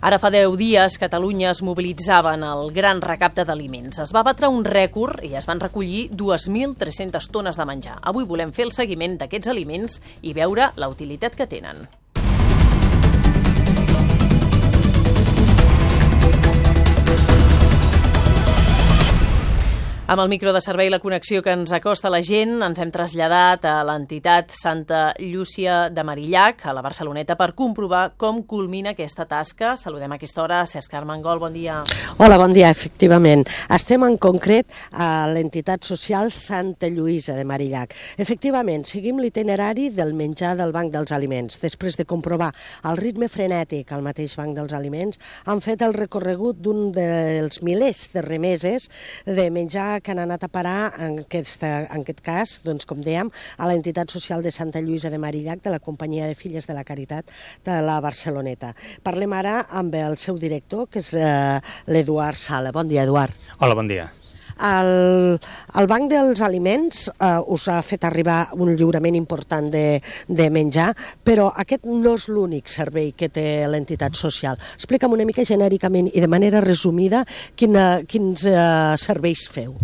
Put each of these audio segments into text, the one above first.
Ara fa 10 dies Catalunya es mobilitzava en el gran recapte d'aliments. Es va batre un rècord i es van recollir 2.300 tones de menjar. Avui volem fer el seguiment d'aquests aliments i veure la utilitat que tenen. Amb el micro de servei La Connexió que ens acosta la gent, ens hem traslladat a l'entitat Santa Llúcia de Marillac, a la Barceloneta, per comprovar com culmina aquesta tasca. Saludem a aquesta hora Cesc Armengol, bon dia. Hola, bon dia, efectivament. Estem en concret a l'entitat social Santa Lluïsa de Marillac. Efectivament, seguim l'itinerari del menjar del Banc dels Aliments. Després de comprovar el ritme frenètic al mateix Banc dels Aliments, han fet el recorregut d'un dels milers de remeses de menjar que han anat a parar, en, aquesta, en aquest cas, doncs, com dèiem, a l'entitat social de Santa Lluïsa de Marillac, de la Companyia de Filles de la Caritat de la Barceloneta. Parlem ara amb el seu director, que és eh, l'Eduard Sala. Bon dia, Eduard. Hola, bon dia. El, el Banc dels Aliments eh, us ha fet arribar un lliurament important de, de menjar, però aquest no és l'únic servei que té l'entitat social. Explica'm una mica genèricament i de manera resumida quina, quins eh, serveis feu.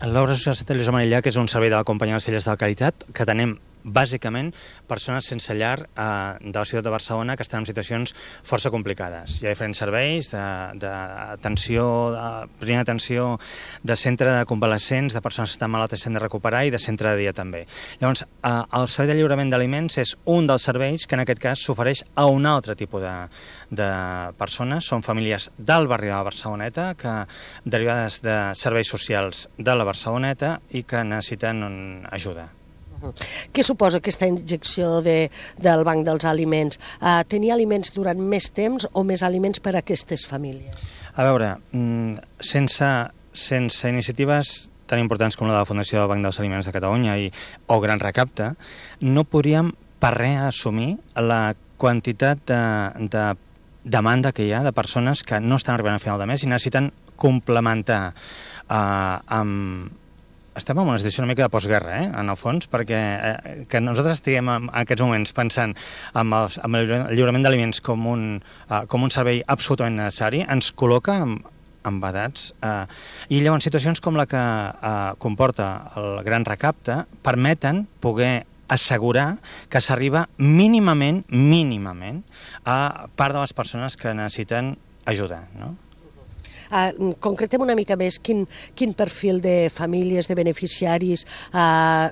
L'Obra Social Santa Lluïsa Marillac és un servei de de les Filles de la Caritat que tenem bàsicament persones sense llar eh, de la ciutat de Barcelona que estan en situacions força complicades. Hi ha diferents serveis d'atenció, de, de primera atenció, de centre de convalescents, de persones que estan malaltes s'han de recuperar i de centre de dia també. Llavors, eh, el servei de lliurament d'aliments és un dels serveis que en aquest cas s'ofereix a un altre tipus de, de persones. Són famílies del barri de la Barceloneta que derivades de serveis socials de la Barceloneta i que necessiten ajuda. Què suposa aquesta injecció de, del Banc dels Aliments? Uh, tenir aliments durant més temps o més aliments per a aquestes famílies? A veure, mm, sense, sense iniciatives tan importants com la de la Fundació del Banc dels Aliments de Catalunya i, o Gran Recapte, no podríem per res assumir la quantitat de, de demanda que hi ha de persones que no estan arribant a final de mes i necessiten complementar eh, amb, estem en una situació una mica de postguerra, eh, en el fons, perquè eh, que nosaltres estiguem en, en aquests moments pensant amb, els, amb el lliurament d'aliments com, un, uh, com un servei absolutament necessari ens col·loca amb, amb edats. Eh, I llavors situacions com la que eh, comporta el gran recapte permeten poder assegurar que s'arriba mínimament, mínimament, a part de les persones que necessiten ajuda, no? Uh, concretem una mica més quin, quin perfil de famílies, de beneficiaris uh,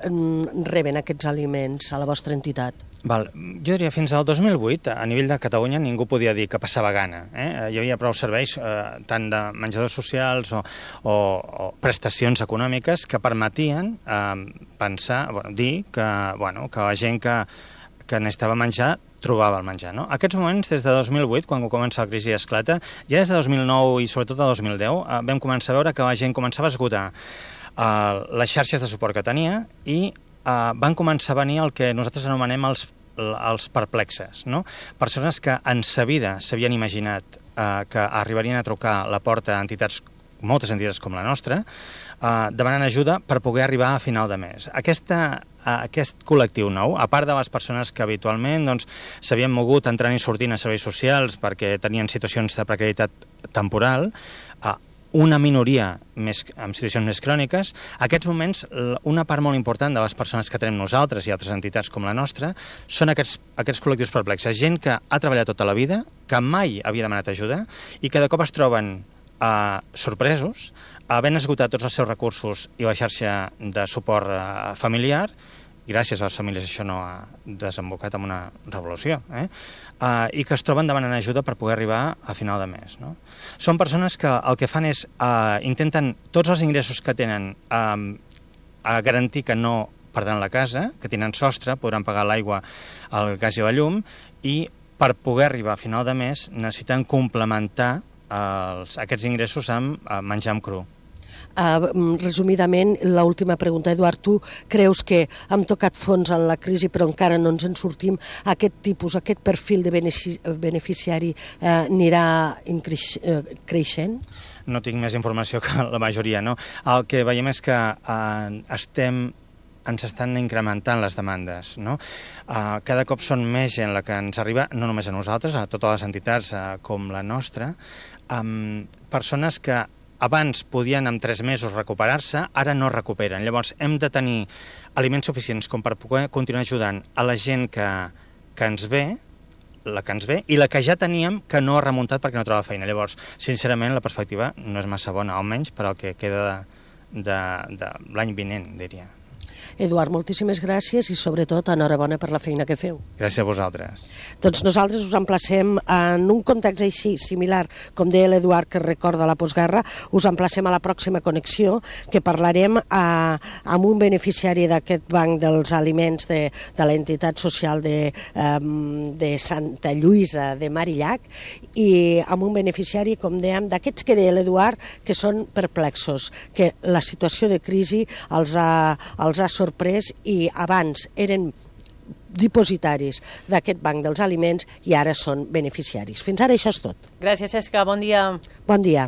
reben aquests aliments a la vostra entitat? Val. Jo diria fins al 2008, a nivell de Catalunya, ningú podia dir que passava gana. Eh? Hi havia prou serveis, eh, tant de menjadors socials o, o, o prestacions econòmiques, que permetien eh, pensar, bueno, dir que, bueno, que la gent que, que necessitava menjar trobava el menjar. No? Aquests moments, des de 2008, quan comença la crisi esclata, ja des de 2009 i sobretot de 2010, eh, vam començar a veure que la gent començava a esgotar eh, les xarxes de suport que tenia i eh, van començar a venir el que nosaltres anomenem els, els perplexes. No? Persones que en sa vida s'havien imaginat eh, que arribarien a trucar a la porta a entitats moltes entitats com la nostra, eh, demanant ajuda per poder arribar a final de mes. Aquesta, eh, aquest col·lectiu nou, a part de les persones que habitualment doncs, s'havien doncs, mogut entrant i sortint a serveis socials perquè tenien situacions de precarietat temporal, eh, una minoria més, amb situacions més cròniques, aquests moments, una part molt important de les persones que tenim nosaltres i altres entitats com la nostra, són aquests, aquests col·lectius perplexes. Gent que ha treballat tota la vida, que mai havia demanat ajuda i que de cop es troben eh, sorpresos, havent esgotat tots els seus recursos i la xarxa de suport eh, familiar, gràcies a les famílies això no ha desembocat en una revolució, eh? Uh, i que es troben demanant ajuda per poder arribar a final de mes. No? Són persones que el que fan és uh, intenten tots els ingressos que tenen uh, a garantir que no perdran la casa, que tenen sostre, podran pagar l'aigua, el gas i la llum, i per poder arribar a final de mes necessiten complementar els, aquests ingressos amb uh, menjar amb cru. Uh, resumidament, l'última pregunta, Eduard, tu creus que hem tocat fons en la crisi però encara no ens en sortim, aquest tipus, aquest perfil de beneficiari uh, anirà increix, uh, creixent? No tinc més informació que la majoria, no? El que veiem és que uh, estem ens estan incrementant les demandes. No? Uh, cada cop són més gent la que ens arriba, no només a nosaltres, a totes les entitats uh, com la nostra, amb persones que abans podien en tres mesos recuperar-se, ara no recuperen. Llavors hem de tenir aliments suficients com per poder continuar ajudant a la gent que, que ens ve, la que ens ve, i la que ja teníem que no ha remuntat perquè no troba feina. Llavors, sincerament, la perspectiva no és massa bona, almenys per al que queda de, de, de l'any vinent, diria. Eduard, moltíssimes gràcies i sobretot enhorabona per la feina que feu. Gràcies a vosaltres. Doncs nosaltres us emplacem en un context així similar, com deia l'Eduard que recorda la postguerra, us emplacem a la pròxima connexió que parlarem a, amb un beneficiari d'aquest banc dels aliments de, de l'entitat social de, de Santa Lluïsa de Marillac i amb un beneficiari, com dèiem, d'aquests que deia l'Eduard, que són perplexos, que la situació de crisi els ha, els ha sorprès i abans eren dipositaris d'aquest banc dels aliments i ara són beneficiaris. Fins ara això és tot. Gràcies, Cesca. Bon dia. Bon dia.